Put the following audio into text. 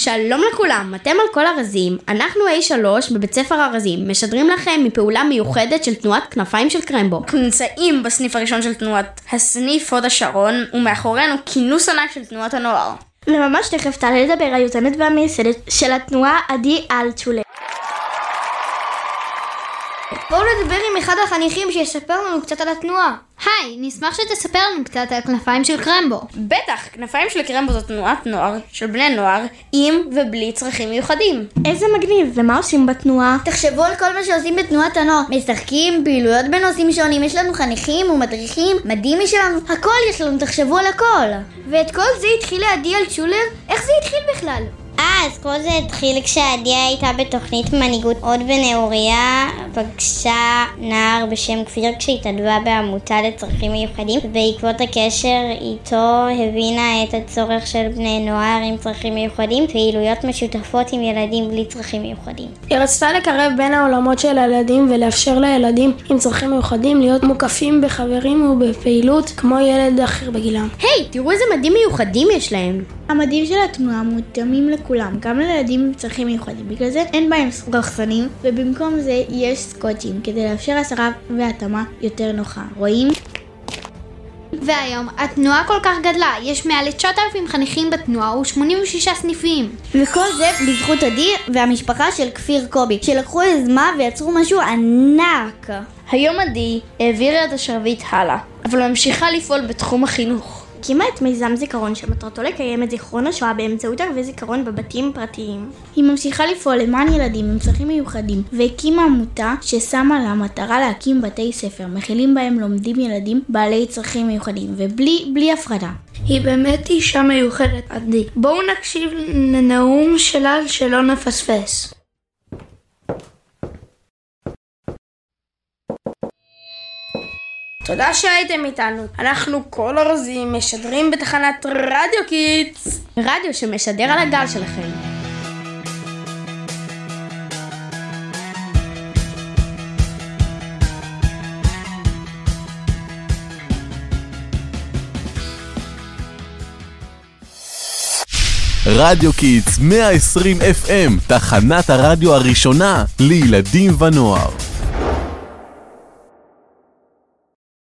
שלום לכולם, אתם על כל הרזים, אנחנו A3 בבית ספר הרזים, משדרים לכם מפעולה מיוחדת של תנועת כנפיים של קרמבו. אנחנו נמצאים בסניף הראשון של תנועת הסניף הוד השרון, ומאחורינו כינוס ענק של תנועת הנוער. וממש תכף תעלה לדבר היוזמת והמייסדת של התנועה עדי אלצ'ולה. בואו נדבר עם אחד החניכים שיספר לנו קצת על התנועה. היי, נשמח שתספר לנו קצת על כנפיים של קרמבו. בטח, כנפיים של קרמבו זו תנועת נוער של בני נוער עם ובלי צרכים מיוחדים. איזה מגניב, ומה עושים בתנועה? תחשבו על כל מה שעושים בתנועת הנוער. משחקים, פעילויות בנושאים שונים, יש לנו חניכים ומדריכים, מדהים משלנו, הכל יש לנו, תחשבו על הכל. ואת כל זה התחיל לעדי על צ'ולר? איך זה התחיל בכלל? אה, אז כל זה התחיל כשעדי הייתה בתוכנית מנהיגות עוד בנהוריה, פגשה נער בשם כפיר כשהתנדבה בעמותה לצרכים מיוחדים, ובעקבות הקשר איתו הבינה את הצורך של בני נוער עם צרכים מיוחדים, פעילויות משותפות עם ילדים בלי צרכים מיוחדים. היא רצתה לקרב בין העולמות של הילדים ולאפשר לילדים עם צרכים מיוחדים להיות מוקפים בחברים ובפעילות כמו ילד אחר בגילם. היי, hey, תראו איזה מדים מיוחדים יש להם. המדים של התנועה מותאמים לכולם, גם לילדים עם צרכים מיוחדים, בגלל זה אין בהם רחפנים, ובמקום זה יש סקוטשים, כדי לאפשר הסרה והתאמה יותר נוחה. רואים? והיום התנועה כל כך גדלה, יש מעל ל-9,000 חניכים בתנועה ו-86 סניפים. וכל זה בזכות עדי והמשפחה של כפיר קובי, שלקחו יוזמה ויצרו משהו ענק. היום עדי העבירה את השרביט הלאה, אבל ממשיכה לפעול בתחום החינוך. הקימה את מיזם זיכרון שמטרתו לקיים את זיכרון השואה באמצעות ערבי זיכרון בבתים פרטיים. היא ממשיכה לפעול למען ילדים עם צרכים מיוחדים, והקימה עמותה ששמה לה מטרה להקים בתי ספר, מכילים בהם לומדים ילדים בעלי צרכים מיוחדים, ובלי בלי הפרדה. היא באמת אישה מיוחדת, עדי. בואו נקשיב לנאום שלה שלא נפספס. תודה שהייתם איתנו. אנחנו קול ארזים משדרים בתחנת רדיו Kids. רדיו שמשדר על הגל שלכם. רדיו Kids 120 FM, תחנת הרדיו הראשונה לילדים ונוער.